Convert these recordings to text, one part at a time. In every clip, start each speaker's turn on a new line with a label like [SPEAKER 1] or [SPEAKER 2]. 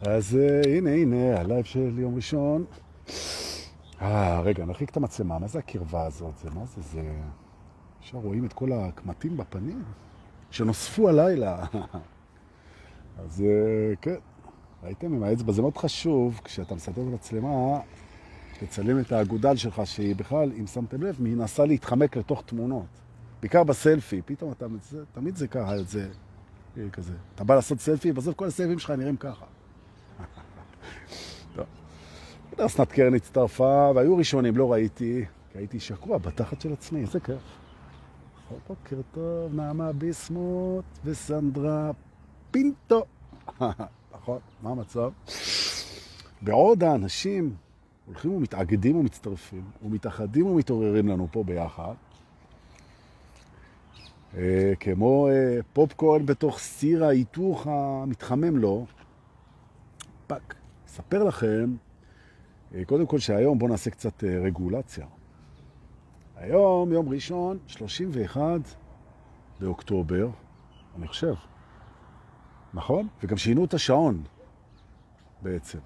[SPEAKER 1] אז אה, הנה, הנה, הלייב של יום ראשון. אה, רגע, נרחיק את המצלמה. מה זה הקרבה הזאת? זה מה זה? זה... עכשיו רואים את כל הקמטים בפנים שנוספו הלילה. אז אה, כן, ראיתם עם האצבע, זה מאוד חשוב כשאתה מסתכל במצלמה, תצלם את האגודל שלך, שהיא בכלל, אם שמתם לב, מנסה להתחמק לתוך תמונות. בעיקר בסלפי, פתאום אתה, זה, תמיד זה ככה, זה כזה. אתה בא לעשות סלפי, בסוף כל הסלפים שלך נראים ככה. אסנת קרן הצטרפה, והיו ראשונים, לא ראיתי, כי הייתי שקוע בתחת של עצמי, איזה כיף. בוקר טוב, נעמה ביסמוט וסנדרה פינטו. נכון, מה המצב? בעוד האנשים הולכים ומתאגדים ומצטרפים, ומתאחדים ומתעוררים לנו פה ביחד, אה, כמו אה, פופקורן בתוך סיר ההיתוך המתחמם לו, fuck, אספר לכם, אה, קודם כל שהיום בואו נעשה קצת רגולציה. היום, יום ראשון, 31 באוקטובר, אני חושב, נכון? וגם שינו את השעון בעצם.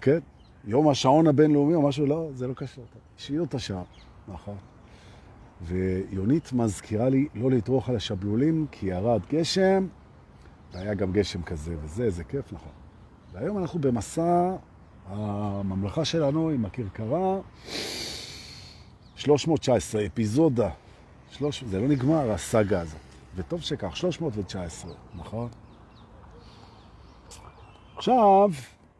[SPEAKER 1] כן, יום השעון הבינלאומי או משהו, לא, זה לא קשור. שינו את השעון, נכון. ויונית מזכירה לי לא לתרוך על השבלולים, כי ירד גשם, והיה גם גשם כזה וזה, זה כיף, נכון. והיום אנחנו במסע הממלכה שלנו עם הכרכרה, 319, אפיזודה. שלוש... זה לא נגמר, הסאגה הזאת. וטוב שכך, 319, נכון? עכשיו,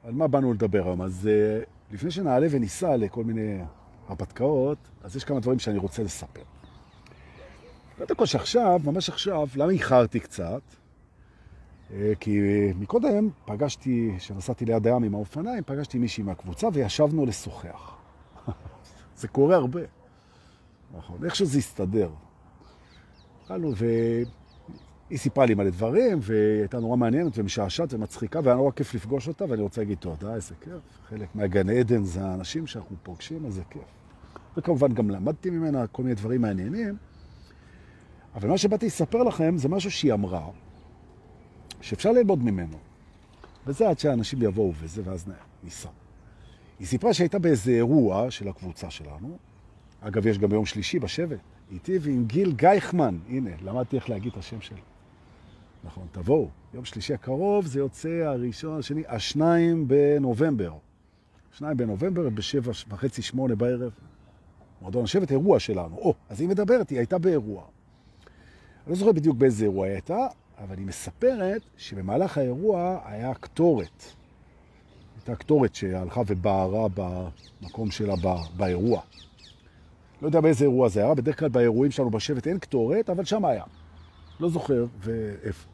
[SPEAKER 1] על מה באנו לדבר היום? אז uh, לפני שנעלה וניסע לכל מיני הרפתקאות, אז יש כמה דברים שאני רוצה לספר. קודם כל שעכשיו, ממש עכשיו, למה איחרתי קצת? אה, כי מקודם פגשתי, כשנסעתי ליד הים עם האופניים, פגשתי מישהי מהקבוצה וישבנו לשוחח. זה קורה הרבה. נכון, איך שזה יסתדר. התחלנו, והיא סיפרה לי מלא דברים, והיא הייתה נורא מעניינת ומשעשעת ומצחיקה, והיה נורא כיף לפגוש אותה, ואני רוצה להגיד תודה, איזה כיף. חלק מהגן עדן זה האנשים שאנחנו פוגשים, אז זה כיף. וכמובן גם למדתי ממנה כל מיני דברים מעניינים, אבל מה שבאתי לספר לכם זה משהו שהיא אמרה, שאפשר ללמוד ממנו. וזה עד שאנשים יבואו וזה, ואז ניסה. היא סיפרה שהייתה באיזה אירוע של הקבוצה שלנו. אגב, יש גם ביום שלישי בשבט. איתי ועם גיל גייכמן. הנה, למדתי איך להגיד את השם שלו. נכון, תבואו. יום שלישי הקרוב זה יוצא הראשון, השני, השניים בנובמבר. שניים בנובמבר, בשבע וחצי, שמונה בערב. מועדון השבט, אירוע שלנו. או, אז היא מדברת, היא הייתה באירוע. אני לא זוכר בדיוק באיזה אירוע היא הייתה, אבל היא מספרת שבמהלך האירוע היה קטורת. הייתה קטורת שהלכה ובערה במקום שלה באירוע. לא יודע באיזה אירוע זה היה, בדרך כלל באירועים שלנו בשבט אין קטורת, אבל שם היה. לא זוכר ואיפה.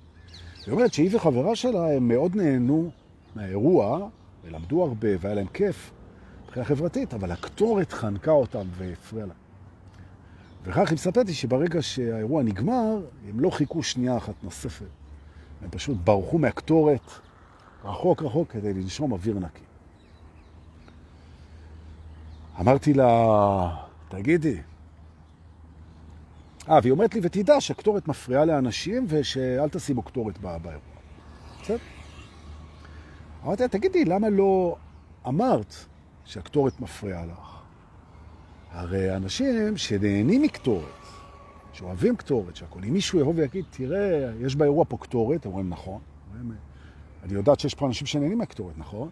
[SPEAKER 1] היא אומרת שהיא וחברה שלה הם מאוד נהנו מהאירוע, ולמדו הרבה והיה להם כיף מבחינה חברתית, אבל הקטורת חנקה אותם והפריעה להם. וכך היא מספרתי שברגע שהאירוע נגמר, הם לא חיכו שנייה אחת נוספת. הם פשוט ברחו מהקטורת רחוק רחוק כדי לנשום אוויר נקי. אמרתי לה, תגידי. אה, והיא אומרת לי, ותדע שהקטורת מפריעה לאנשים ושאל תשימו קטורת באירוע. בסדר? אמרתי לה, תגידי, למה לא אמרת שהקטורת מפריעה לך? הרי אנשים שנהנים מקטורת, שאוהבים קטורת, שהכל, אם מישהו יבוא ויגיד, תראה, יש באירוע פה קטורת, אומרים נכון. אני יודעת שיש פה אנשים שנהנים מהקטורת, נכון?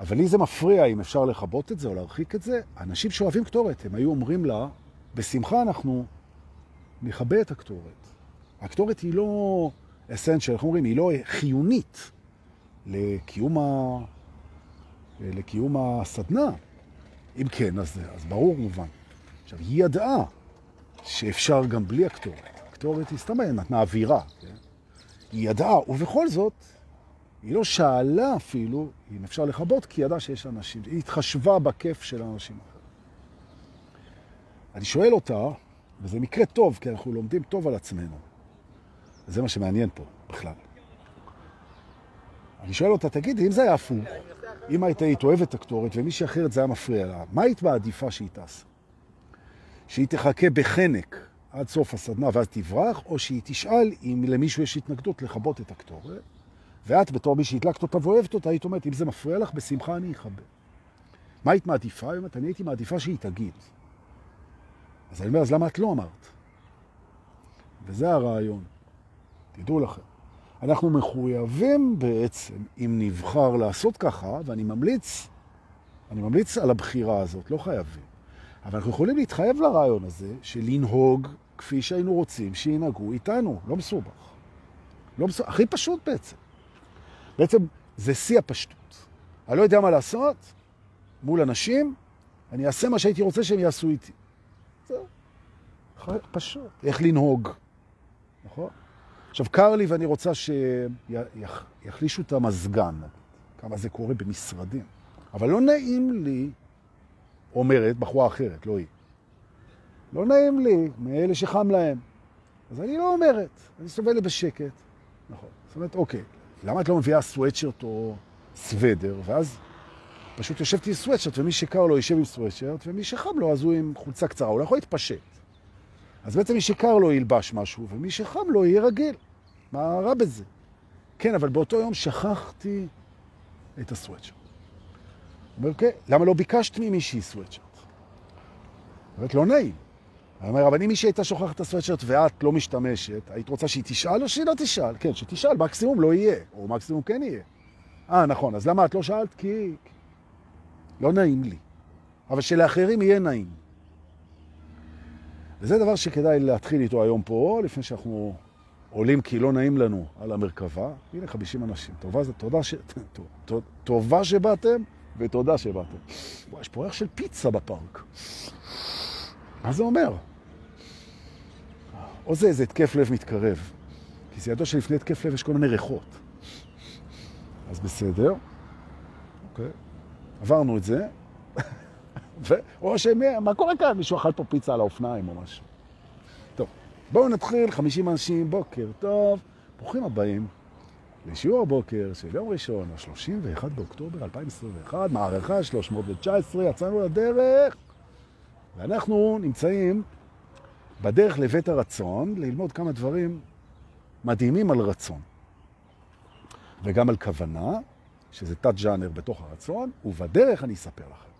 [SPEAKER 1] אבל לי זה מפריע אם אפשר לכבות את זה או להרחיק את זה. אנשים שאוהבים קטורת, הם היו אומרים לה, בשמחה אנחנו נכבה את הקטורת. הקטורת היא לא אסנצ'ל, אנחנו אומרים, היא לא חיונית לקיום. לקיום הסדנה. אם כן, אז, אז ברור מובן. עכשיו, היא ידעה שאפשר גם בלי הקטורת. הקטורת סתם נתנה אווירה. כן? היא ידעה, ובכל זאת, היא לא שאלה אפילו אם אפשר לכבות, כי היא ידעה שיש אנשים. היא התחשבה בכיף של האנשים אחרים. אני שואל אותה, וזה מקרה טוב, כי אנחנו לומדים טוב על עצמנו. וזה מה שמעניין פה בכלל. אני שואל אותה, תגידי, אם זה היה הפוך, אם היית היית אוהבת את הקטורת ומישהי אחרת זה היה מפריע לה, מה היית מעדיפה שהיא תעשה? שהיא תחכה בחנק עד סוף הסדנה ואז תברח, או שהיא תשאל אם למישהו יש התנגדות לכבות את הקטורת, ואת בתור מי שהדלקת אותה ואוהבת אותה, היית אומרת, אם זה מפריע לך, בשמחה אני אכבה. מה היית מעדיפה? היא אומרת, אני הייתי מעדיפה שהיא תגיד. אז אני אומר, אז למה את לא אמרת? וזה הרעיון. תדעו לכם. אנחנו מחויבים בעצם, אם נבחר לעשות ככה, ואני ממליץ, אני ממליץ על הבחירה הזאת, לא חייבים. אבל אנחנו יכולים להתחייב לרעיון הזה של לנהוג כפי שהיינו רוצים שינהגו איתנו, לא מסובך. לא מסובך, הכי פשוט בעצם. בעצם זה שיא הפשטות. אני לא יודע מה לעשות מול אנשים, אני אעשה מה שהייתי רוצה שהם יעשו איתי. זהו. פשוט. איך לנהוג, נכון? עכשיו, קר לי ואני רוצה שיחלישו את המזגן, כמה זה קורה במשרדים. אבל לא נעים לי, אומרת בחורה אחרת, לא היא. לא נעים לי מאלה שחם להם. אז אני לא אומרת, אני סובלת בשקט. נכון. זאת אומרת, אוקיי, למה את לא מביאה סוואטשרט או סוודר, ואז פשוט יושבתי עם סוואטשרט, ומי שקר לו יושב עם סוואטשרט, ומי שחם לו אז הוא עם חולצה קצרה, הוא לא יכול להתפשט. אז בעצם מי שקר לו ילבש משהו, ומי שחם לו רגיל. מה רע בזה? כן, אבל באותו יום שכחתי את הסוואטשרט. הוא אומר, כן, למה לא ביקשת ממישהי סוואטשרט? אומרת, לא נעים. אני אומר, אבל אם מישהי הייתה שוכחת את הסוואטשרט ואת לא משתמשת, היית רוצה שהיא תשאל או שהיא לא תשאל? כן, שתשאל, מקסימום לא יהיה, או מקסימום כן יהיה. אה, נכון, אז למה את לא שאלת? כי... לא נעים לי. אבל שלאחרים יהיה נעים. וזה דבר שכדאי להתחיל איתו היום פה, לפני שאנחנו עולים כי לא נעים לנו על המרכבה. הנה 50 אנשים. טובה, תודה ש... טובה שבאתם ותודה שבאתם. וואי, יש פה ריח של פיצה בפארק. מה זה אומר? או זה איזה התקף לב מתקרב. כי זה ידוע שלפני התקף לב יש כל מיני ריחות. אז בסדר. אוקיי. עברנו את זה. ו... או שמה מה קורה כאן? מישהו אכל פה פיצה על האופניים או משהו. טוב, בואו נתחיל, 50 אנשים, בוקר טוב. ברוכים הבאים לשיעור הבוקר של יום ראשון, ה-31 באוקטובר 2021, מערכה 319, יצאנו לדרך, ואנחנו נמצאים בדרך לבית הרצון ללמוד כמה דברים מדהימים על רצון, וגם על כוונה, שזה תת-ג'אנר בתוך הרצון, ובדרך אני אספר לכם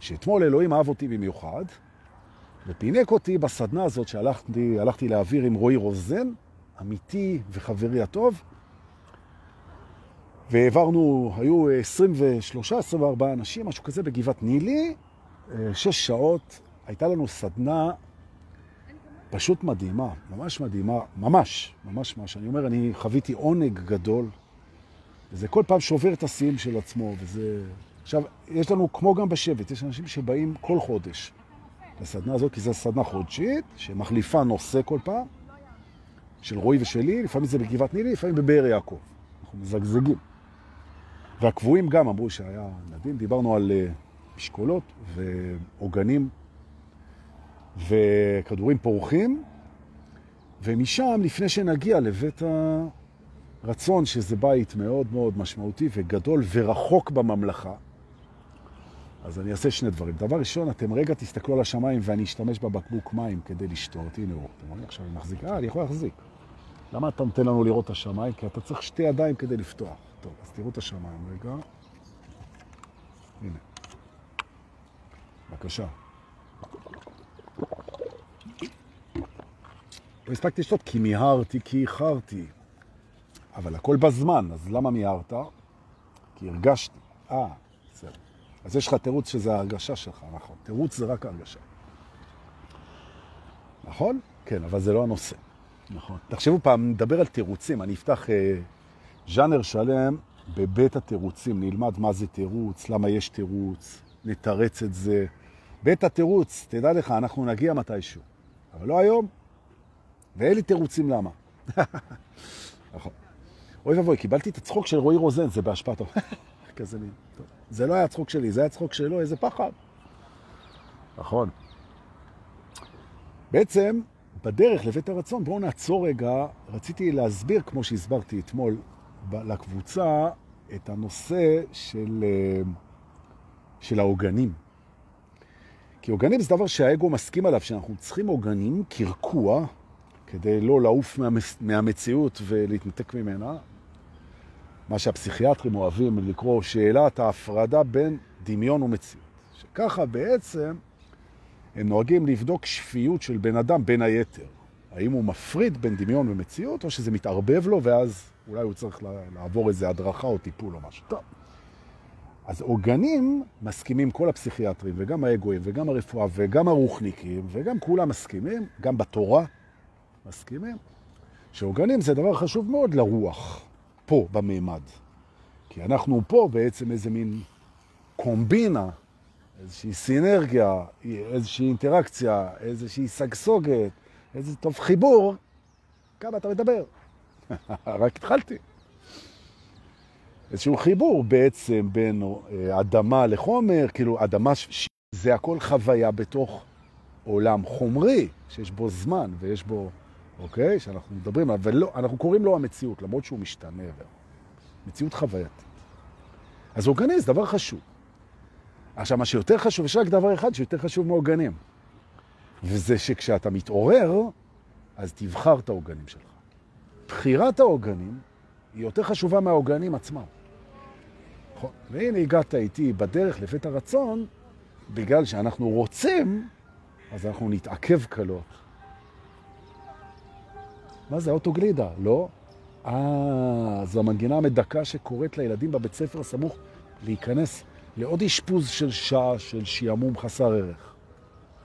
[SPEAKER 1] שאתמול אלוהים אהב אותי במיוחד, ופינק אותי בסדנה הזאת שהלכתי להעביר עם רועי רוזן, אמיתי וחברי הטוב, והעברנו, היו 23-24 אנשים, משהו כזה בגבעת נילי, שש שעות, הייתה לנו סדנה פשוט מדהימה, ממש מדהימה, ממש, ממש מה שאני אומר, אני חוויתי עונג גדול, וזה כל פעם שובר את השיאים של עצמו, וזה... עכשיו, יש לנו, כמו גם בשבט, יש אנשים שבאים כל חודש לסדנה הזאת, כי זו סדנה חודשית, שמחליפה נושא כל פעם, של רועי ושלי, לפעמים זה בגבעת נילי, לפעמים בבאר יעקב. אנחנו מזגזגים. והקבועים גם אמרו שהיה נדין, דיברנו על אה, משקולות ועוגנים וכדורים פורחים, ומשם, לפני שנגיע לבית הרצון, שזה בית מאוד מאוד משמעותי וגדול ורחוק בממלכה, אז אני אעשה שני דברים. דבר ראשון, אתם רגע תסתכלו על השמיים ואני אשתמש בבקבוק מים כדי לשתות. הנה הוא, אתם רואים עכשיו אני מחזיק, אה, אני יכול להחזיק. למה אתה נותן לנו לראות את השמיים? כי אתה צריך שתי ידיים כדי לפתוח. טוב, אז תראו את השמיים רגע. הנה. בבקשה. לא הספקתי לשתות כי מיהרתי, כי איחרתי. אבל הכל בזמן, אז למה מיהרת? כי הרגשתי. אה. אז יש לך תירוץ שזה ההרגשה שלך, נכון. תירוץ זה רק הרגשה. נכון? כן, אבל זה לא הנושא. נכון. תחשבו פעם, נדבר על תירוצים. אני אפתח אה, ז'אנר שלם בבית התירוצים. נלמד מה זה תירוץ, למה יש תירוץ, נתרץ את זה. בית התירוץ, תדע לך, אנחנו נגיע מתישהו. אבל לא היום. ואין לי תירוצים למה. נכון. אוי ובוי, קיבלתי את הצחוק של רועי רוזן, זה בהשפעתו. כזה מין. זה לא היה צחוק שלי, זה היה צחוק שלו, איזה פחד. נכון. בעצם, בדרך לבית הרצון, בואו נעצור רגע, רציתי להסביר, כמו שהסברתי אתמול לקבוצה, את הנושא של, אה, של העוגנים. כי עוגנים זה דבר שהאגו מסכים עליו, שאנחנו צריכים עוגנים קרקוע, כדי לא לעוף מהמציאות ולהתנתק ממנה. מה שהפסיכיאטרים אוהבים לקרוא שאלת ההפרדה בין דמיון ומציאות. שככה בעצם הם נוהגים לבדוק שפיות של בן אדם בין היתר. האם הוא מפריד בין דמיון ומציאות, או שזה מתערבב לו, ואז אולי הוא צריך לעבור איזה הדרכה או טיפול או משהו. טוב. אז עוגנים מסכימים כל הפסיכיאטרים, וגם האגואים, וגם הרפואה, וגם הרוחניקים, וגם כולם מסכימים, גם בתורה מסכימים, שעוגנים זה דבר חשוב מאוד לרוח, פה, במימד. כי אנחנו פה בעצם איזה מין קומבינה, איזושהי סינרגיה, איזושהי אינטראקציה, איזושהי סגסוגת, איזה טוב חיבור, כמה אתה מדבר. רק התחלתי. איזשהו חיבור בעצם בין אה, אדמה לחומר, כאילו אדמה, ש... זה הכל חוויה בתוך עולם חומרי, שיש בו זמן ויש בו, אוקיי? שאנחנו מדברים, אבל לא, אנחנו קוראים לו המציאות, למרות שהוא משתנה. מציאות חוויית. אז אורגניזם, דבר חשוב. עכשיו, מה שיותר חשוב, יש רק דבר אחד שיותר חשוב מעוגנים. וזה שכשאתה מתעורר, אז תבחר את העוגנים שלך. בחירת העוגנים היא יותר חשובה מהעוגנים עצמם. נכון. והנה הגעת איתי בדרך לבית הרצון, בגלל שאנחנו רוצים, אז אנחנו נתעכב קלות. מה זה אוטוגלידה? לא? אה, זו המנגינה המדקה שקוראת לילדים בבית ספר הסמוך להיכנס לעוד אשפוז של שעה של שיעמום חסר ערך.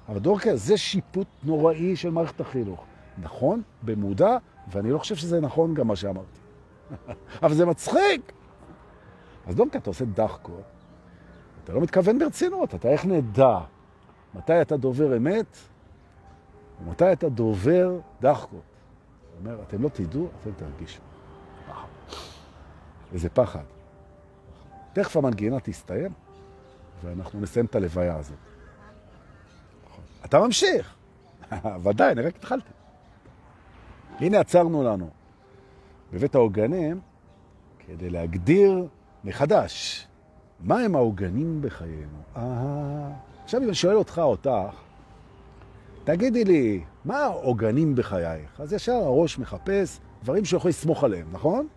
[SPEAKER 1] אבל דורקה, זה שיפוט נוראי של מערכת החינוך. נכון, במודע, ואני לא חושב שזה נכון גם מה שאמרתי. אבל זה מצחיק. אז דורקה, אתה עושה דחקו, אתה לא מתכוון ברצינות, אתה איך נדע מתי אתה דובר אמת ומתי אתה דובר דחקו. הוא אומר, אתם לא תדעו, אתם תרגישו. איזה פחד. תכף המנגינה תסתיים, ואנחנו נסיים את הלוויה הזאת. אתה ממשיך. ודאי, אני רק התחלתי. הנה עצרנו לנו בבית העוגנים כדי להגדיר מחדש מה הם העוגנים בחיינו. עכשיו אני שואל אותך, אותך, תגידי לי, מה העוגנים בחייך? אז ישר הראש מחפש דברים שיכול לסמוך עליהם, נכון?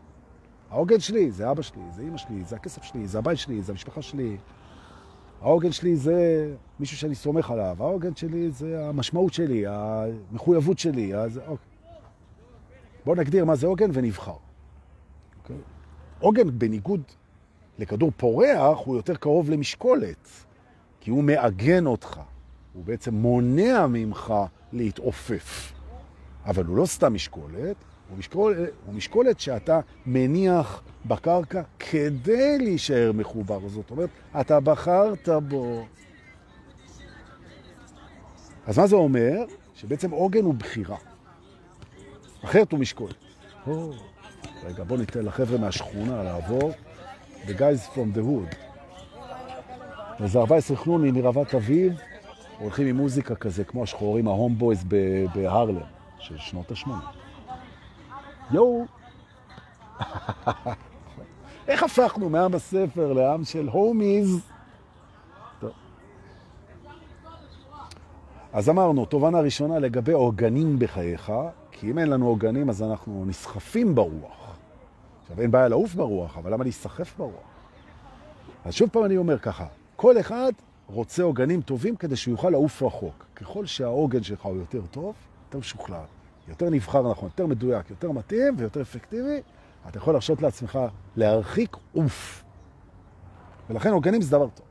[SPEAKER 1] העוגן שלי זה אבא שלי, זה אמא שלי, זה הכסף שלי, זה הבית שלי, זה המשפחה שלי. העוגן שלי זה מישהו שאני סומך עליו, העוגן שלי זה המשמעות שלי, המחויבות שלי. אז, אוקיי. בואו נגדיר מה זה עוגן ונבחר. אוקיי? עוגן בניגוד לכדור פורח הוא יותר קרוב למשקולת, כי הוא מעגן אותך, הוא בעצם מונע ממך להתעופף. אבל הוא לא סתם משקולת, הוא משקולת, הוא משקולת שאתה מניח בקרקע כדי להישאר מחובר. זאת אומרת, אתה בחרת בו. אז מה זה אומר? שבעצם עוגן הוא בחירה. אחרת הוא משקולת. Oh, רגע, בוא ניתן לחבר'ה מהשכונה לעבור. The guys from the hood. איזה 14 חנונים מרבת אביב, הולכים עם מוזיקה כזה, כמו השחורים, ה homeboys בהרלם, של שנות ה-80. יואו! איך הפכנו מעם הספר לעם של homies? אז אמרנו, תובנה ראשונה לגבי עוגנים בחייך, כי אם אין לנו עוגנים אז אנחנו נסחפים ברוח. עכשיו, אין בעיה לעוף ברוח, אבל למה להסחף ברוח? אז שוב פעם אני אומר ככה, כל אחד רוצה עוגנים טובים כדי שהוא יוכל לעוף רחוק. ככל שהעוגן שלך הוא יותר טוב, יותר משוכלל. יותר נבחר נכון, יותר מדויק, יותר מתאים ויותר אפקטיבי, אתה יכול להרשות לעצמך להרחיק אוף. ולכן עוגנים זה דבר טוב.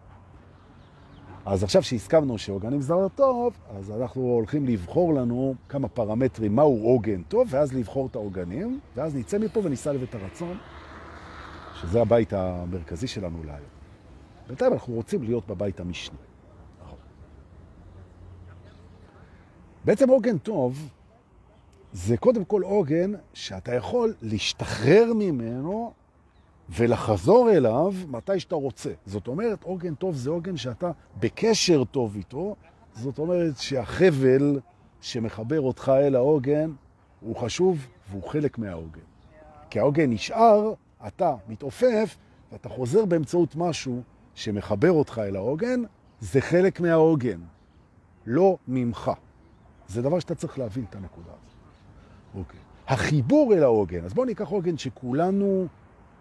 [SPEAKER 1] אז עכשיו שהסכמנו שעוגנים זה דבר טוב, אז אנחנו הולכים לבחור לנו כמה פרמטרים, מהו עוגן טוב, ואז לבחור את העוגנים, ואז נצא מפה וניסע לבית הרצון, שזה הבית המרכזי שלנו להיום. בינתיים אנחנו רוצים להיות בבית המשני. בעצם עוגן טוב זה קודם כל עוגן שאתה יכול להשתחרר ממנו ולחזור אליו מתי שאתה רוצה. זאת אומרת, עוגן טוב זה עוגן שאתה בקשר טוב איתו, זאת אומרת שהחבל שמחבר אותך אל העוגן הוא חשוב והוא חלק מהעוגן. כי העוגן נשאר, אתה מתעופף, ואתה חוזר באמצעות משהו שמחבר אותך אל העוגן, זה חלק מהעוגן. לא ממך. זה דבר שאתה צריך להבין את הנקודה הזאת. אוקיי. החיבור אל העוגן, אז בואו ניקח עוגן שכולנו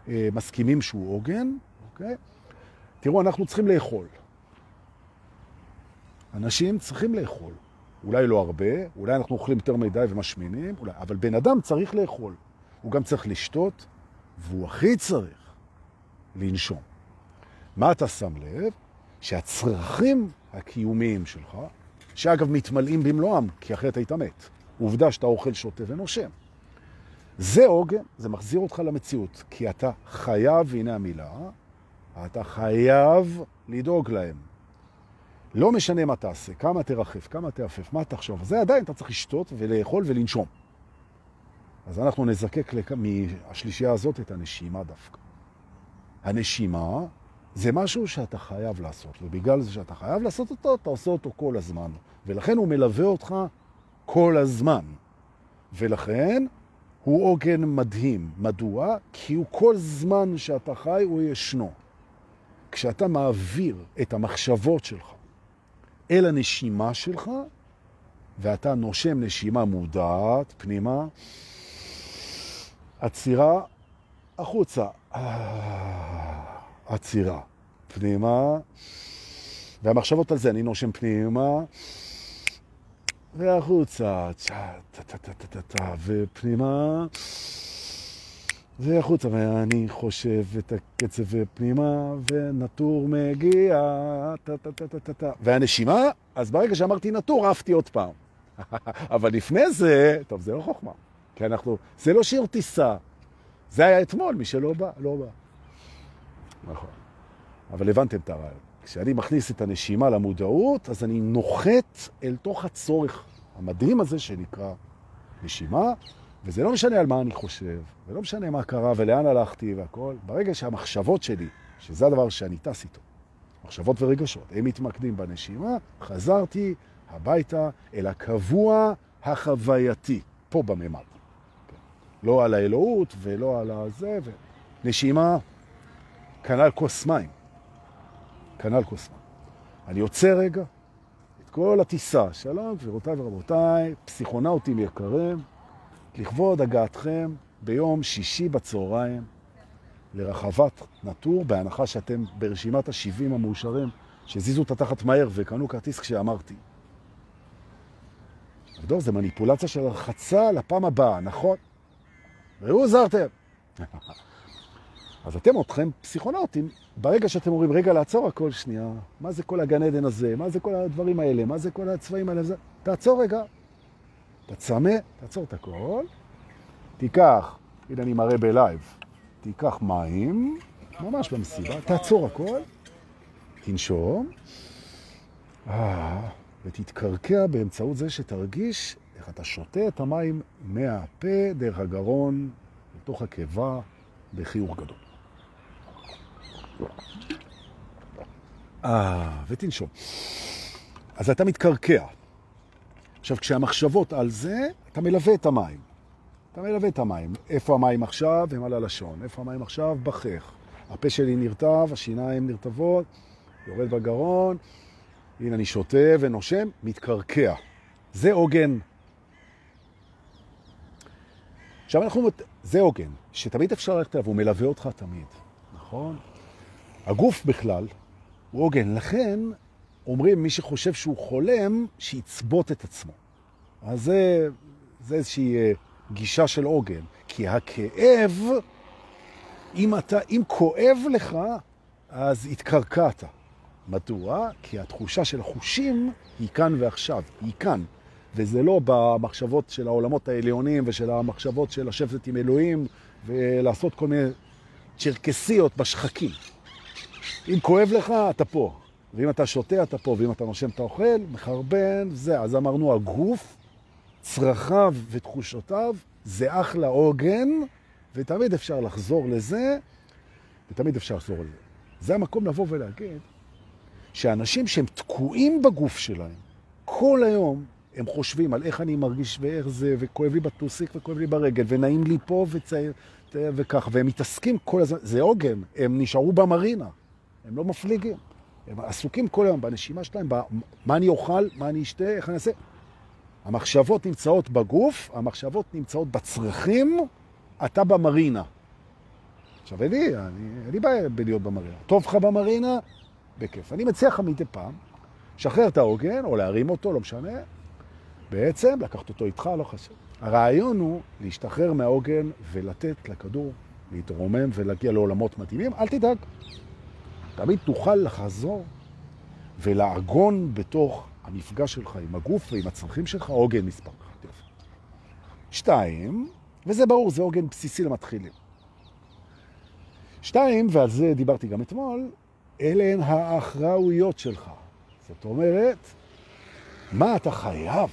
[SPEAKER 1] אה, מסכימים שהוא עוגן, אוקיי? תראו, אנחנו צריכים לאכול. אנשים צריכים לאכול. אולי לא הרבה, אולי אנחנו אוכלים יותר מדי ומשמינים, אולי, אבל בן אדם צריך לאכול. הוא גם צריך לשתות, והוא הכי צריך לנשום. מה אתה שם לב? שהצרכים הקיומיים שלך, שאגב מתמלאים במלואם, כי אחרת היית מת. עובדה שאתה אוכל, שותה ונושם. זה עוגן, זה מחזיר אותך למציאות, כי אתה חייב, הנה המילה, אתה חייב לדאוג להם. לא משנה מה תעשה, כמה תרחף, כמה תעפף, מה תחשוב, זה עדיין אתה צריך לשתות ולאכול ולנשום. אז אנחנו נזקק לכ... מהשלישייה הזאת את הנשימה דווקא. הנשימה זה משהו שאתה חייב לעשות, ובגלל זה שאתה חייב לעשות אותו, אתה עושה אותו כל הזמן. ולכן הוא מלווה אותך כל הזמן. ולכן הוא עוגן מדהים. מדוע? כי הוא כל זמן שאתה חי, הוא ישנו. כשאתה מעביר את המחשבות שלך אל הנשימה שלך, ואתה נושם נשימה מודעת פנימה, עצירה החוצה. עצירה פנימה, והמחשבות על זה, אני נושם פנימה, והחוצה, ופנימה, והחוצה, ואני חושב את הקצב פנימה, ונטור מגיע, והנשימה, אז ברגע שאמרתי נטור, עפתי עוד פעם. אבל לפני זה, טוב, זה לא חוכמה, כי אנחנו, זה לא שיר טיסה, זה היה אתמול, מי שלא בא, לא בא. נכון. אבל הבנתם את הרעיון. כשאני מכניס את הנשימה למודעות, אז אני נוחת אל תוך הצורך המדהים הזה שנקרא נשימה, וזה לא משנה על מה אני חושב, ולא משנה מה קרה ולאן הלכתי והכל. ברגע שהמחשבות שלי, שזה הדבר שאני טס איתו, מחשבות ורגשות, הם מתמקדים בנשימה, חזרתי הביתה אל הקבוע החווייתי, פה בממד. כן. לא על האלוהות ולא על הזה, ונשימה, כנ"ל כוס מים. כנ"ל כוס מים. אני יוצא רגע, את כל הטיסה, שלום גבירותיי ורבותיי, פסיכונאוטים יקרים, לכבוד הגעתכם ביום שישי בצהריים לרחבת נטור, בהנחה שאתם ברשימת ה-70 המאושרים שהזיזו את התחת מהר וקנו כרטיס כשאמרתי. אבדור, זה מניפולציה של הרחצה לפעם הבאה, נכון? ראו זרתם. אז אתם אותכם פסיכונאוטים, ברגע שאתם אומרים, רגע, לעצור הכל שנייה, מה זה כל הגן עדן הזה, מה זה כל הדברים האלה, מה זה כל הצבעים האלה. תעצור רגע, תצמא, תעצור את הכל, תיקח, הנה אני מראה בלייב, תיקח מים, ממש במסיבה, תעצור הכל, תנשום, אה, ותתקרקע באמצעות זה שתרגיש איך אתה שותה את המים מהפה, דרך הגרון, לתוך הקיבה, בחיוך גדול. אה, ותנשום. אז אתה מתקרקע. עכשיו, כשהמחשבות על זה, אתה מלווה את המים. אתה מלווה את המים. איפה המים עכשיו? הם על הלשון. איפה המים עכשיו? בחך. הפה שלי נרטב, השיניים נרטבות, יורד בגרון, הנה אני שותה ונושם, מתקרקע. זה עוגן. עכשיו אנחנו, זה עוגן, שתמיד אפשר ללכת אליו, הוא מלווה אותך תמיד, נכון? הגוף בכלל הוא עוגן. לכן אומרים, מי שחושב שהוא חולם, שיצבות את עצמו. אז זה, זה איזושהי אה, גישה של עוגן. כי הכאב, אם, אתה, אם כואב לך, אז התקרקעת. מדוע? כי התחושה של החושים היא כאן ועכשיו, היא כאן. וזה לא במחשבות של העולמות העליונים ושל המחשבות של לשבת עם אלוהים ולעשות כל מיני צ'רקסיות בשחקים. אם כואב לך, אתה פה. ואם אתה שותה, אתה פה. ואם אתה נושם, אתה אוכל, מחרבן, זה. אז אמרנו, הגוף, צרכיו ותחושותיו, זה אחלה עוגן, ותמיד אפשר לחזור לזה, ותמיד אפשר לחזור לזה. זה המקום לבוא ולהגיד שאנשים שהם תקועים בגוף שלהם כל היום, הם חושבים על איך אני מרגיש ואיך זה, וכואב לי בטוסיק וכואב לי ברגל, ונעים לי פה וצעיר, וכך, והם מתעסקים כל הזמן, זה עוגן, הם נשארו במרינה, הם לא מפליגים. הם עסוקים כל היום בנשימה שלהם, במה אני אוכל, מה אני אשתה, איך אני אעשה. המחשבות נמצאות בגוף, המחשבות נמצאות בצרכים, אתה במרינה. עכשיו, אין לי, אין לי בעיה בלהיות במרינה. טוב לך במרינה? בכיף. אני מציע לך מדי פעם, שחרר את העוגן, או להרים אותו, לא משנה. בעצם, לקחת אותו איתך, לא חשוב. הרעיון הוא להשתחרר מהעוגן ולתת לכדור להתרומם ולהגיע לעולמות מתאימים. אל תדאג. תמיד תוכל לחזור ולעגון בתוך המפגש שלך עם הגוף ועם הצרכים שלך עוגן מספר אחת. שתיים, וזה ברור, זה עוגן בסיסי למתחילים. שתיים, ועל זה דיברתי גם אתמול, אלה הן האחראויות שלך. זאת אומרת, מה אתה חייב?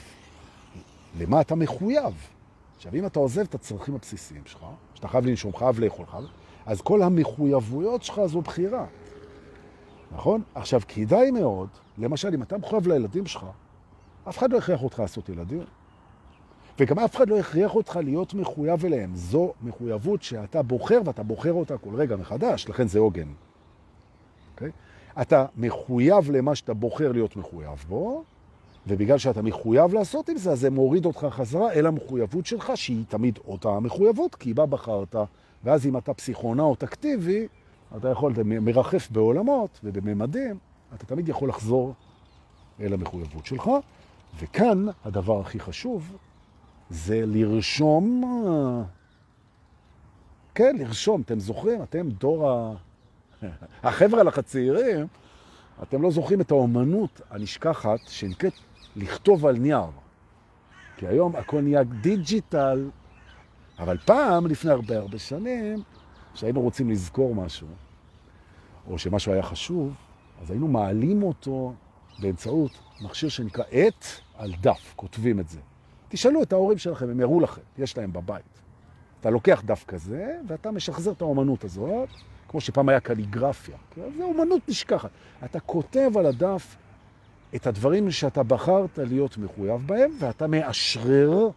[SPEAKER 1] למה אתה מחויב? עכשיו, אם אתה עוזב את הצרכים הבסיסיים שלך, שאתה חייב לנשום, חייב לאכול, חייב, אז כל המחויבויות שלך זו בחירה. נכון? עכשיו, כדאי מאוד, למשל, אם אתה מחויב לילדים שלך, אף אחד לא הכריח אותך לעשות ילדים. וגם אף אחד לא הכריח אותך להיות מחויב אליהם. זו מחויבות שאתה בוחר, ואתה בוחר אותה כל רגע מחדש, לכן זה עוגן. Okay? אוקיי? אתה מחויב למה שאתה בוחר להיות מחויב בו, ובגלל שאתה מחויב לעשות עם זה, אז זה מוריד אותך חזרה אל המחויבות שלך, שהיא תמיד אותה המחויבות, כי בה בחרת, ואז אם אתה פסיכונאוט אקטיבי, אתה יכול, אתה מרחף בעולמות ובממדים, אתה תמיד יכול לחזור אל המחויבות שלך, וכאן הדבר הכי חשוב זה לרשום, כן, לרשום, אתם זוכרים, אתם דור ה... החבר'ה לך הצעירים, אתם לא זוכרים את האומנות הנשכחת שנקראת לכתוב על נייר. כי היום הכל נהיה digital, אבל פעם, לפני הרבה הרבה שנים, כשהיינו רוצים לזכור משהו, או שמשהו היה חשוב, אז היינו מעלים אותו באמצעות מכשיר שנקרא עט על דף, כותבים את זה. תשאלו את ההורים שלכם, הם יראו לכם, יש להם בבית. אתה לוקח דף כזה, ואתה משחזר את האומנות הזאת, כמו שפעם היה קליגרפיה. זה אומנות נשכחת. אתה כותב על הדף את הדברים שאתה בחרת להיות מחויב בהם, ואתה מאשרר,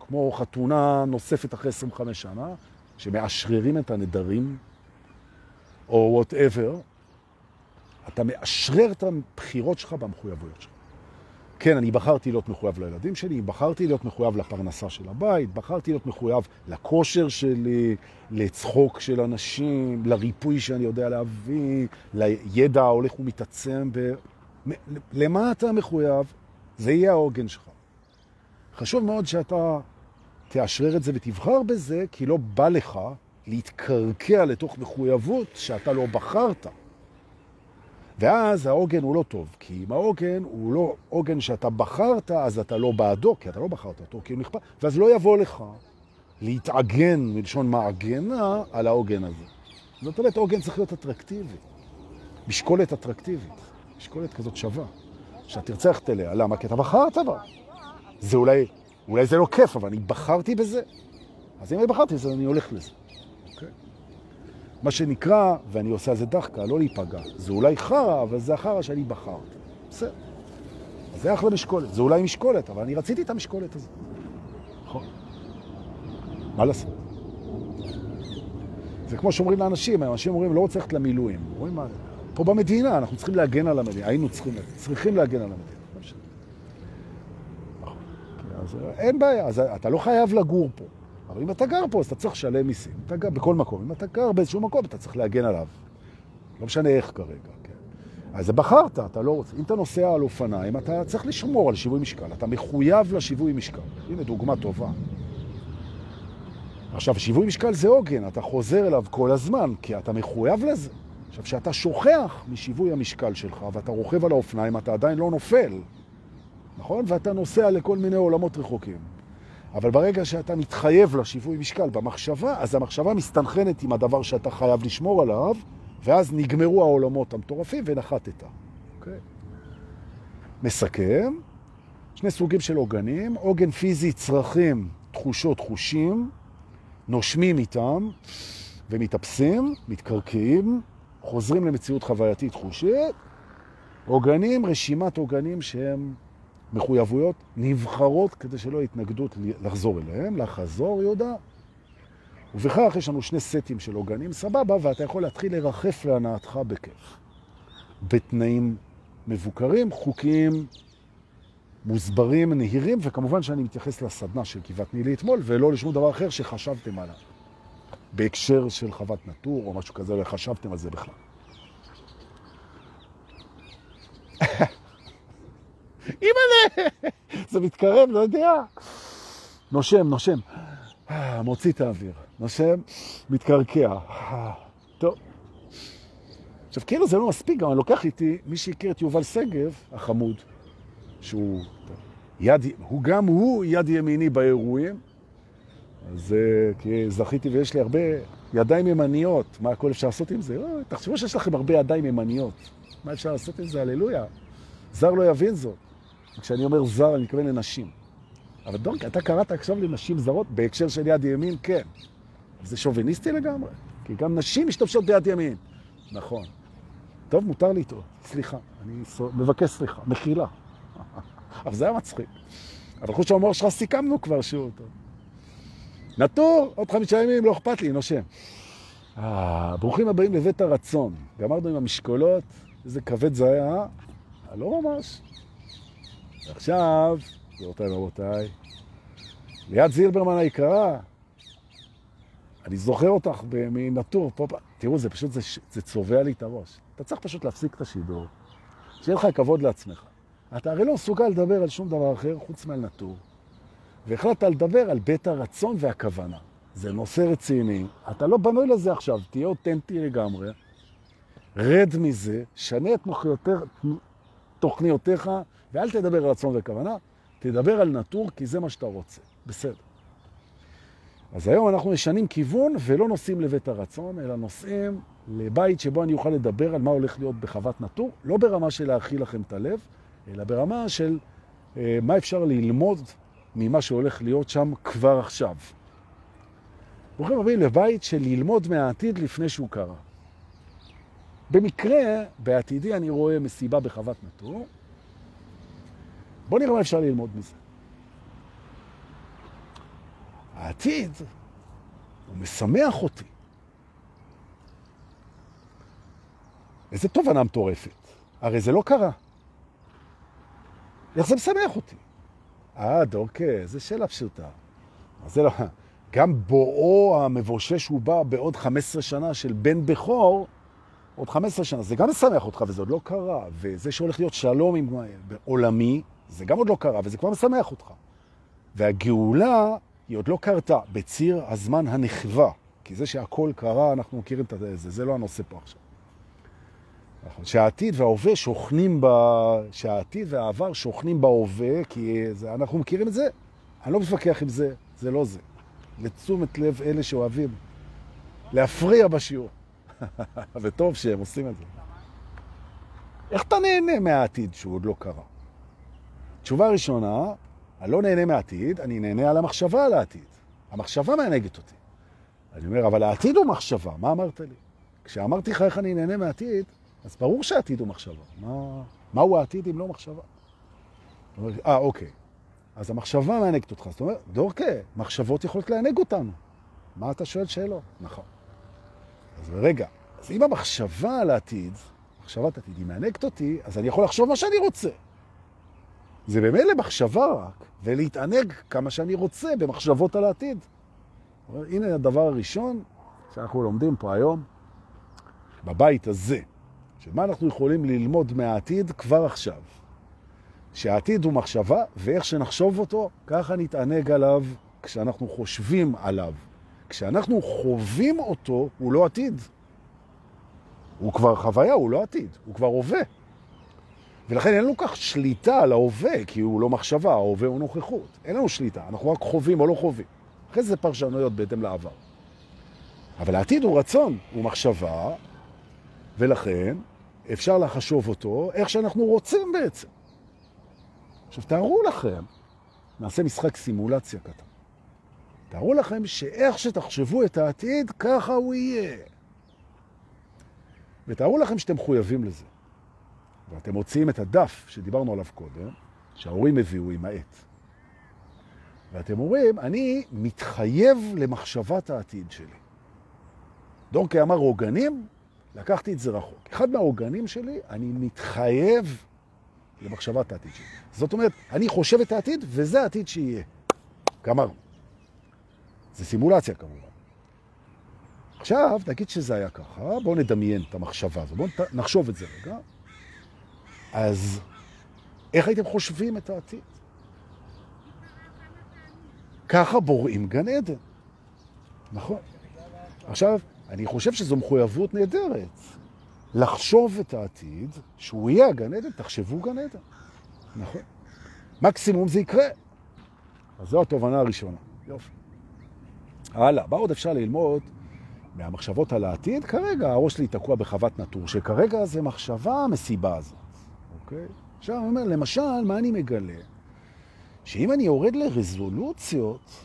[SPEAKER 1] כמו חתונה נוספת אחרי 25 שנה, שמאשררים את הנדרים, או whatever, אתה מאשרר את הבחירות שלך במחויבויות שלך. כן, אני בחרתי להיות מחויב לילדים שלי, בחרתי להיות מחויב לפרנסה של הבית, בחרתי להיות מחויב לכושר שלי, לצחוק של אנשים, לריפוי שאני יודע להביא, לידע ההולך ומתעצם. ב... למה אתה מחויב? זה יהיה העוגן שלך. חשוב מאוד שאתה תאשרר את זה ותבחר בזה, כי לא בא לך להתקרקע לתוך מחויבות שאתה לא בחרת. ואז העוגן הוא לא טוב, כי אם העוגן הוא לא עוגן שאתה בחרת, אז אתה לא בעדו, כי אתה לא בחרת אותו, כי הוא נכפה, ואז לא יבוא לך להתעגן, מלשון מעגנה, על העוגן הזה. זאת אומרת, עוגן צריך להיות אטרקטיבי, משקולת אטרקטיבית, משקולת כזאת שווה, שאתה תרצה ללכת אליה. למה? כי אתה בחרת בה. זה אולי, אולי זה לא כיף, אבל אני בחרתי בזה. אז אם אני בחרתי בזה, אני הולך לזה. מה שנקרא, ואני עושה זה דחקה, לא להיפגע. זה אולי חרא, אבל זה החרא שאני בחרתי. בסדר. זה אחלה משקולת. זה אולי משקולת, אבל אני רציתי את המשקולת הזאת. נכון. מה לעשות? זה כמו שאומרים לאנשים, אנשים אומרים, לא רוצה ללכת למילואים. אומרים, פה במדינה, אנחנו צריכים להגן על המדינה. היינו צריכים, צריכים להגן על המדינה. נכון. אז אין בעיה, אז אתה לא חייב לגור פה. אבל אם אתה גר פה, אז אתה צריך לשלם מיסים. אתה גר בכל מקום. אם אתה גר באיזשהו מקום, אתה צריך להגן עליו. לא משנה איך כרגע, כן. אז בחרת, אתה לא רוצה. אם אתה נוסע על אופניים, אתה צריך לשמור על שיווי משקל. אתה מחויב לשיווי משקל. הנה דוגמה טובה. עכשיו, שיווי משקל זה עוגן, אתה חוזר אליו כל הזמן, כי אתה מחויב לזה. עכשיו, כשאתה שוכח משיווי המשקל שלך, ואתה רוכב על האופניים, אתה עדיין לא נופל, נכון? ואתה נוסע לכל מיני עולמות רחוקים. אבל ברגע שאתה מתחייב לשיווי משקל במחשבה, אז המחשבה מסתנכנת עם הדבר שאתה חייב לשמור עליו, ואז נגמרו העולמות המטורפים ונחתת. אוקיי? מסכם, שני סוגים של עוגנים, עוגן פיזי, צרכים, תחושות, חושים, נושמים איתם ומתאפסים, מתקרקעים, חוזרים למציאות חווייתית חושית, עוגנים, רשימת עוגנים שהם מחויבויות נבחרות כדי שלא התנגדות לחזור אליהם, לחזור יהודה. ובכך יש לנו שני סטים של עוגנים, סבבה, ואתה יכול להתחיל לרחף להנאתך בכיף. בתנאים מבוקרים, חוקיים, מוסברים, נהירים, וכמובן שאני מתייחס לסדנה של כיוות נילי אתמול, ולא לשום דבר אחר שחשבתם עליו. בהקשר של חוות נטור או משהו כזה, לא חשבתם על זה בכלל. אימא'לה, זה מתקרב, לא יודע. נושם, נושם. מוציא את האוויר. נושם, מתקרקע. טוב. עכשיו, כאילו זה לא מספיק, גם אני לוקח איתי מי שהכיר את יובל סגב, החמוד, שהוא יד, הוא גם הוא יד ימיני באירועים, אז כי זכיתי ויש לי הרבה ידיים ימניות, מה הכל אפשר לעשות עם זה? לא, תחשבו שיש לכם הרבה ידיים ימניות, מה אפשר לעשות עם זה? הללויה. זר לא יבין זאת. כשאני אומר זר, אני מתכוון לנשים. אבל דונק, אתה קראת עכשיו לנשים זרות בהקשר של יד ימין? כן. זה שוביניסטי לגמרי, כי גם נשים משתמשות ביד ימין. נכון. טוב, מותר לטעות, סליחה. אני מבקש סליחה, מחילה. אבל זה היה מצחיק. אבל חוץ שההומור שלך סיכמנו כבר שהוא טוב. נטור, עוד חמישה ימים, לא אכפת לי, נושם. אה, ברוכים הבאים לבית הרצון. גמרנו עם המשקולות, איזה כבד זה היה, אה? לא ממש. עכשיו, גבירותיי ורבותיי, ליד זילברמן היקרה, אני זוכר אותך מנטור, פה, תראו, זה פשוט, זה, זה צובע לי את הראש. אתה צריך פשוט להפסיק את השידור, שיהיה לך כבוד לעצמך. אתה הרי לא מסוגל לדבר על שום דבר אחר חוץ מעל נטור. והחלטת לדבר על בית הרצון והכוונה. זה נושא רציני, אתה לא בנוי לזה עכשיו, תהיה אותנטי לגמרי, רד מזה, שנה את תוכניותיך, ואל תדבר על רצון וכוונה, תדבר על נטור, כי זה מה שאתה רוצה. בסדר. אז היום אנחנו משנים כיוון ולא נוסעים לבית הרצון, אלא נוסעים לבית שבו אני אוכל לדבר על מה הולך להיות בחוות נטור, לא ברמה של להכיל לכם את הלב, אלא ברמה של אה, מה אפשר ללמוד ממה שהולך להיות שם כבר עכשיו. ברוכים הבאים לבית של ללמוד מהעתיד לפני שהוא קרה. במקרה, בעתידי אני רואה מסיבה בחוות נטור. בואו נראה מה אפשר ללמוד מזה. העתיד, הוא משמח אותי. איזה תובנה מטורפת. הרי זה לא קרה. איך זה משמח אותי? אה, דורקה, איזה שאלה פשוטה. זה לא... גם בואו המבושש הוא בא בעוד 15 שנה של בן בכור, עוד 15 שנה, זה גם משמח אותך, וזה עוד לא קרה. וזה שהולך להיות שלום עם עולמי, זה גם עוד לא קרה, וזה כבר משמח אותך. והגאולה היא עוד לא קרתה בציר הזמן הנחווה, כי זה שהכל קרה, אנחנו מכירים את זה, זה לא הנושא פה עכשיו. נכון, שהעתיד וההווה שוכנים ב... שהעתיד והעבר שוכנים בהווה, כי זה, אנחנו מכירים את זה, אני לא מתווכח עם זה, זה לא זה. לתשומת לב אלה שאוהבים להפריע בשיעור. וטוב שהם עושים את זה. איך אתה נהנה מהעתיד שהוא עוד לא קרה? תשובה ראשונה, אני לא נהנה מהעתיד, אני נהנה על המחשבה על העתיד. המחשבה מענגת אותי. אני אומר, אבל העתיד הוא מחשבה, מה אמרת לי? כשאמרתי לך איך אני נהנה מהעתיד, אז ברור שהעתיד הוא מחשבה. מה, מהו העתיד אם לא מחשבה? אה, אוקיי. אז המחשבה מענגת אותך. זאת אומרת, דורקה, מחשבות יכולות לענג אותנו. מה אתה שואל שאלות? נכון. אז רגע, אז אם המחשבה על העתיד, מחשבת עתיד, היא מענגת אותי, אז אני יכול לחשוב מה שאני רוצה. זה במילא מחשבה רק, ולהתענג כמה שאני רוצה במחשבות על העתיד. הנה הדבר הראשון שאנחנו לומדים פה היום, בבית הזה, שמה אנחנו יכולים ללמוד מהעתיד כבר עכשיו. שהעתיד הוא מחשבה, ואיך שנחשוב אותו, ככה נתענג עליו כשאנחנו חושבים עליו. כשאנחנו חווים אותו, הוא לא עתיד. הוא כבר חוויה, הוא לא עתיד, הוא כבר הווה. ולכן אין לנו כך שליטה על ההווה, כי הוא לא מחשבה, ההווה הוא נוכחות. אין לנו שליטה, אנחנו רק חווים או לא חווים. אחרי זה פרשנויות בהתאם לעבר. אבל העתיד הוא רצון, הוא מחשבה, ולכן אפשר לחשוב אותו איך שאנחנו רוצים בעצם. עכשיו תארו לכם, נעשה משחק סימולציה קטן. תארו לכם שאיך שתחשבו את העתיד, ככה הוא יהיה. ותארו לכם שאתם מחויבים לזה. ואתם מוציאים את הדף שדיברנו עליו קודם, שההורים הביאו עם העט. ואתם אומרים, אני מתחייב למחשבת העתיד שלי. דורקי אמר רוגנים, לקחתי את זה רחוק. אחד מהעוגנים שלי, אני מתחייב למחשבת העתיד שלי. זאת אומרת, אני חושב את העתיד, וזה העתיד שיהיה. גמרנו. זה סימולציה כמובן. עכשיו, נגיד שזה היה ככה, בואו נדמיין את המחשבה הזו, בואו נחשוב את זה רגע. אז איך הייתם חושבים את העתיד? ככה בוראים גן עדן. נכון. עכשיו, אני חושב שזו מחויבות נהדרת. לחשוב את העתיד, שהוא יהיה הגן עדן, תחשבו גן עדן. נכון. מקסימום זה יקרה. אז זו התובנה הראשונה. יופי. הלאה, מה עוד אפשר ללמוד מהמחשבות על העתיד? כרגע הראש שלי תקוע בחוות נטור, שכרגע זה מחשבה המסיבה הזאת. אוקיי? עכשיו אני אומר, למשל, מה אני מגלה? שאם אני יורד לרזולוציות,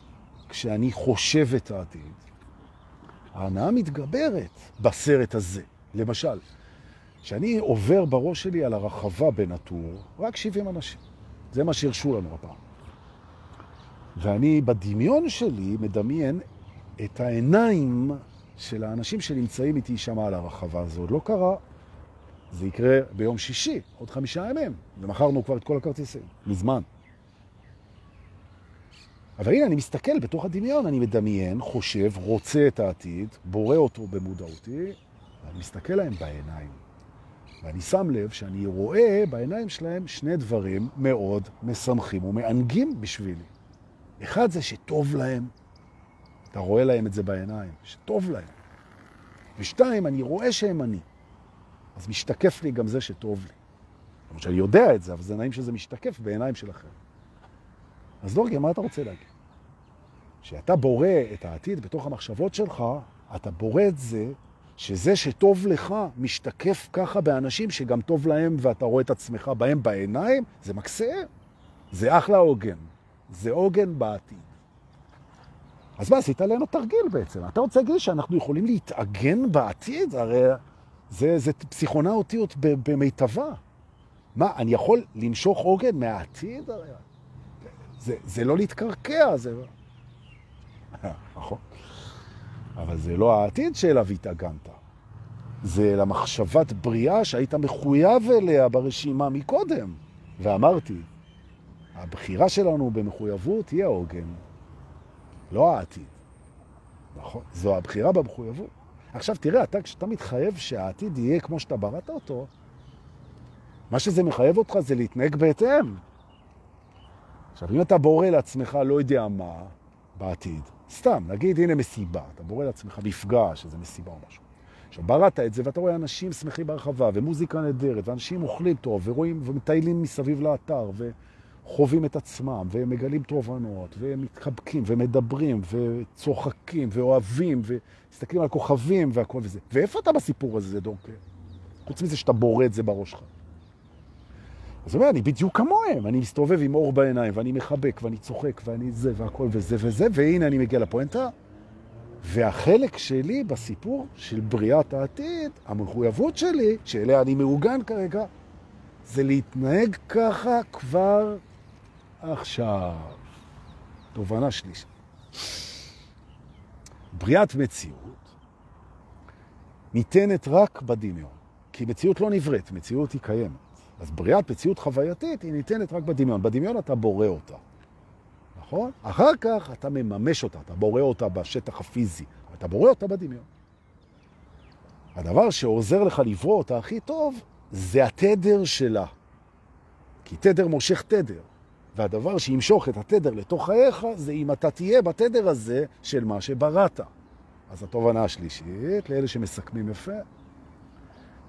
[SPEAKER 1] כשאני חושב את העתיד, ההנאה מתגברת בסרט הזה. למשל, כשאני עובר בראש שלי על הרחבה בנטור, רק 70 אנשים. זה מה שהרשו לנו הפעם. ואני בדמיון שלי מדמיין את העיניים של האנשים שנמצאים איתי שם על הרחבה. עוד לא קרה. זה יקרה ביום שישי, עוד חמישה ימים, ומכרנו כבר את כל הכרטיסים, מזמן. אבל הנה, אני מסתכל בתוך הדמיון, אני מדמיין, חושב, רוצה את העתיד, בורא אותו במודעותי, ואני מסתכל להם בעיניים. ואני שם לב שאני רואה בעיניים שלהם שני דברים מאוד משמחים ומענגים בשבילי. אחד זה שטוב להם, אתה רואה להם את זה בעיניים, שטוב להם. ושתיים, אני רואה שהם אני. אז משתקף לי גם זה שטוב לי. למרות שאני יודע את זה, אבל זה נעים שזה משתקף בעיניים שלכם. אז דורגיה, מה אתה רוצה להגיד? כשאתה בורא את העתיד בתוך המחשבות שלך, אתה בורא את זה שזה שטוב לך משתקף ככה באנשים שגם טוב להם ואתה רואה את עצמך בהם בעיניים, זה מקסה. זה אחלה עוגן. זה עוגן בעתיד. אז מה, עשית עלינו תרגיל בעצם. אתה רוצה להגיד שאנחנו יכולים להתאגן בעתיד? הרי זה, זה פסיכונאוטיות במיטבה. מה, אני יכול למשוך עוגן מהעתיד? זה, זה לא להתקרקע, זה... נכון. אבל זה לא העתיד שאליו התאגנת. זה למחשבת בריאה שהיית מחויב אליה ברשימה מקודם. ואמרתי, הבחירה שלנו במחויבות היא העוגן, לא העתיד. נכון? זו הבחירה במחויבות. עכשיו תראה, אתה, כשאתה מתחייב שהעתיד יהיה כמו שאתה בראת אותו, מה שזה מחייב אותך זה להתנהג בהתאם. עכשיו, אם אתה בורא לעצמך לא יודע מה בעתיד, סתם, נגיד, הנה מסיבה, אתה בורא לעצמך מפגש, איזה מסיבה או משהו. עכשיו, בראת את זה ואתה רואה אנשים שמחים ברחבה, ומוזיקה נהדרת, ואנשים אוכלים טוב, ורואים ומטיילים מסביב לאתר, וחווים את עצמם, ומגלים תובנות, ומתחבקים, ומדברים, וצוחקים, ואוהבים, ומסתכלים על כוכבים והכל וזה. ואיפה אתה בסיפור הזה, דורקה? חוץ מזה שאתה בורא את זה בראש שלך. אז הוא אומר, אני בדיוק כמוהם, אני מסתובב עם אור בעיניים, ואני מחבק, ואני צוחק, ואני זה, והכל וזה וזה, והנה אני מגיע לפואנטה. והחלק שלי בסיפור של בריאת העתיד, המחויבות שלי, שאליה אני מעוגן כרגע, זה להתנהג ככה כבר עכשיו. תובנה שלישית. בריאת מציאות ניתנת רק בדמיון, כי מציאות לא נבראת, מציאות היא קיימת. אז בריאת מציאות חווייתית היא ניתנת רק בדמיון. בדמיון אתה בורא אותה, נכון? אחר כך אתה מממש אותה, אתה בורא אותה בשטח הפיזי, אתה בורא אותה בדמיון. הדבר שעוזר לך לברוא אותה הכי טוב זה התדר שלה. כי תדר מושך תדר. והדבר שימשוך את התדר לתוך חייך זה אם אתה תהיה בתדר הזה של מה שבראת. אז התובנה השלישית, לאלה שמסכמים יפה,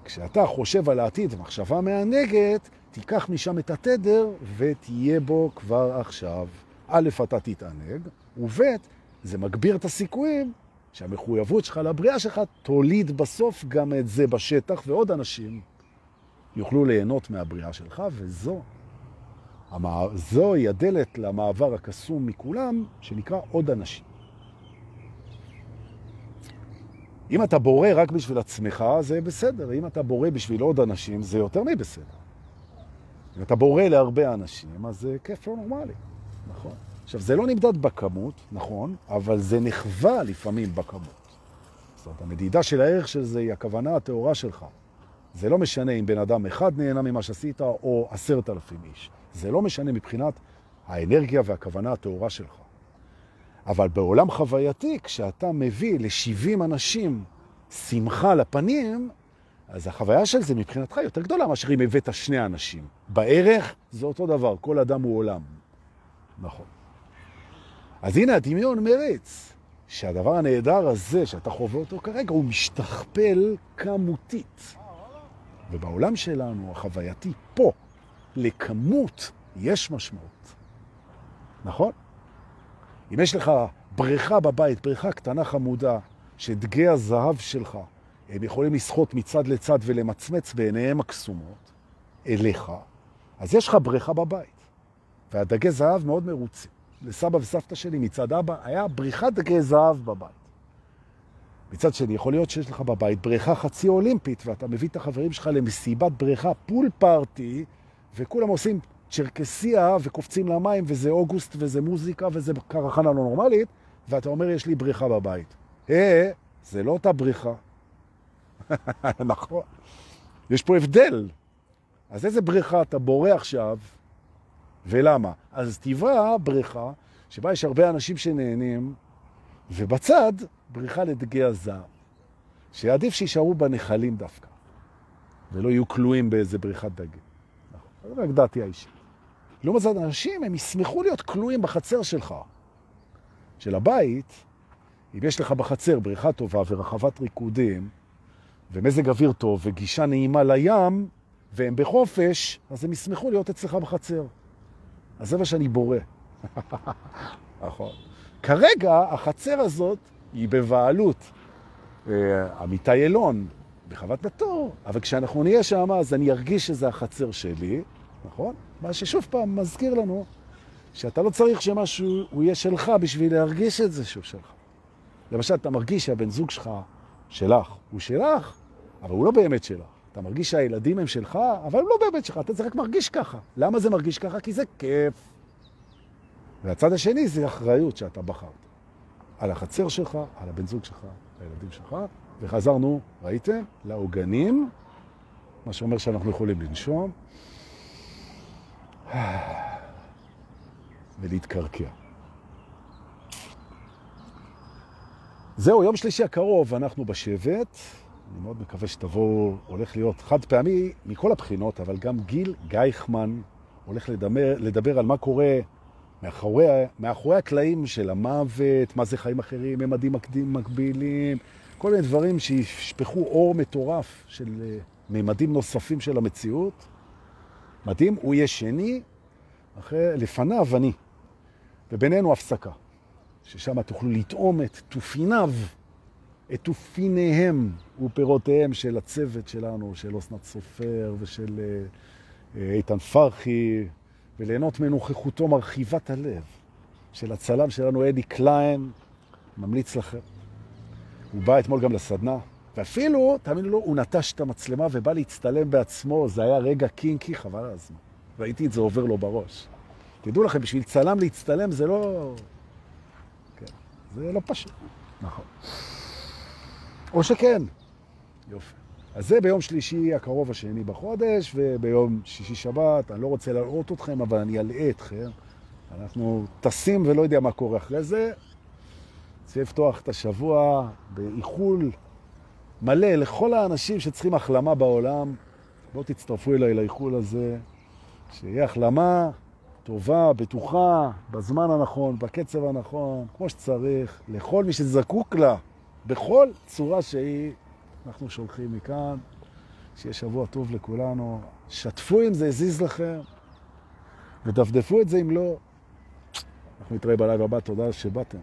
[SPEAKER 1] כשאתה חושב על העתיד, מחשבה מענגת, תיקח משם את התדר ותהיה בו כבר עכשיו. א', אתה תתענג, וב', זה מגביר את הסיכויים שהמחויבות שלך לבריאה שלך תוליד בסוף גם את זה בשטח, ועוד אנשים יוכלו ליהנות מהבריאה שלך, וזו זוהי הדלת למעבר הקסום מכולם, שנקרא עוד אנשים. אם אתה בורא רק בשביל עצמך, זה בסדר. אם אתה בורא בשביל עוד אנשים, זה יותר מבסדר. אם אתה בורא להרבה אנשים, אז זה כיף לא נורמלי. נכון. עכשיו, זה לא נמדד בכמות, נכון, אבל זה נחווה לפעמים בכמות. זאת אומרת, המדידה של הערך של זה היא הכוונה הטהורה שלך. זה לא משנה אם בן אדם אחד נהנה ממה שעשית או עשרת אלפים איש. זה לא משנה מבחינת האנרגיה והכוונה הטהורה שלך. אבל בעולם חווייתי, כשאתה מביא ל-70 אנשים שמחה לפנים, אז החוויה של זה מבחינתך יותר גדולה מאשר אם הבאת שני אנשים. בערך זה אותו דבר, כל אדם הוא עולם. נכון. אז הנה הדמיון מריץ, שהדבר הנהדר הזה שאתה חווה אותו כרגע הוא משתכפל כמותית. ובעולם שלנו, החווייתי פה, לכמות יש משמעות. נכון? אם יש לך בריכה בבית, בריכה קטנה חמודה, שדגי הזהב שלך, הם יכולים לשחות מצד לצד ולמצמץ בעיניהם הקסומות אליך, אז יש לך בריכה בבית. והדגי זהב מאוד מרוצים. לסבא וסבתא שלי מצד אבא היה בריכת דגי זהב בבית. מצד שני, יכול להיות שיש לך בבית בריכה חצי אולימפית, ואתה מביא את החברים שלך למסיבת בריכה, פול פארטי, וכולם עושים צ'רקסיה וקופצים למים, וזה אוגוסט, וזה מוזיקה, וזה קרחנה לא נורמלית, ואתה אומר, יש לי בריכה בבית. אה, זה לא אותה בריכה. נכון. יש פה הבדל. אז איזה בריכה אתה בורא עכשיו, ולמה? אז טבעה בריכה שבה יש הרבה אנשים שנהנים, ובצד בריכה לדגי הזהב, שעדיף שישארו בנחלים דווקא, ולא יהיו כלואים באיזה בריכת דגים. זה רק דעתי האישית. לעומת זאת, אנשים, הם ישמחו להיות כלואים בחצר שלך, של הבית, אם יש לך בחצר בריכה טובה ורחבת ריקודים, ומזג אוויר טוב וגישה נעימה לים, והם בחופש, אז הם ישמחו להיות אצלך בחצר. אז זה מה שאני בורא. נכון. כרגע החצר הזאת היא בבעלות אה, עמיתי אלון, בחוות נטור, אבל כשאנחנו נהיה שם, אז אני ארגיש שזה החצר שלי, נכון? מה ששוב פעם מזכיר לנו שאתה לא צריך שמשהו הוא יהיה שלך בשביל להרגיש את זה שהוא שלך. למשל, אתה מרגיש שהבן זוג שלך, שלך, הוא שלך, אבל הוא לא באמת שלך. אתה מרגיש שהילדים הם שלך, אבל הם לא באמת שלך, אתה רק מרגיש ככה. למה זה מרגיש ככה? כי זה כיף. והצד השני זה אחריות שאתה בחרת. על החצר שלך, על הבן זוג שלך, על הילדים שלך, וחזרנו, ראיתם? לעוגנים, מה שאומר שאנחנו יכולים לנשום ולהתקרקע. זהו, יום שלישי הקרוב אנחנו בשבט. אני מאוד מקווה שתבואו, הולך להיות חד פעמי מכל הבחינות, אבל גם גיל גייכמן הולך לדבר, לדבר על מה קורה מאחורי, מאחורי הקלעים של המוות, מה זה חיים אחרים, ממדים מקבילים, כל מיני דברים שישפכו אור מטורף של אה, ממדים נוספים של המציאות. מדהים, הוא יהיה שני, אחרי, לפניו אני, ובינינו הפסקה, ששם תוכלו לטעום את תופיניו, את תופיניהם ופירותיהם של הצוות שלנו, של אוסנת סופר ושל אה, איתן פרחי, וליהנות מנוכחותו מרחיבת הלב של הצלם שלנו, אדי קליין, ממליץ לכם. הוא בא אתמול גם לסדנה, ואפילו, תאמינו לו, הוא נטש את המצלמה ובא להצטלם בעצמו, זה היה רגע קינקי, חבל על הזמן. ראיתי את זה עובר לו בראש. תדעו לכם, בשביל צלם להצטלם זה לא... כן, זה לא פשוט. נכון. או שכן. יופי. אז זה ביום שלישי הקרוב השני בחודש, וביום שישי שבת, אני לא רוצה להראות אתכם, אבל אני אלאה אתכם. אנחנו טסים ולא יודע מה קורה אחרי זה. צריך לפתוח את השבוע באיחול מלא לכל האנשים שצריכים החלמה בעולם. בואו תצטרפו אליי לאיחול הזה, שיהיה החלמה טובה, בטוחה, בזמן הנכון, בקצב הנכון, כמו שצריך, לכל מי שזקוק לה, בכל צורה שהיא. אנחנו שולחים מכאן, שיהיה שבוע טוב לכולנו. שתפו אם זה הזיז לכם, ודפדפו את זה אם לא. אנחנו נתראה בלייב הבא, תודה שבאתם.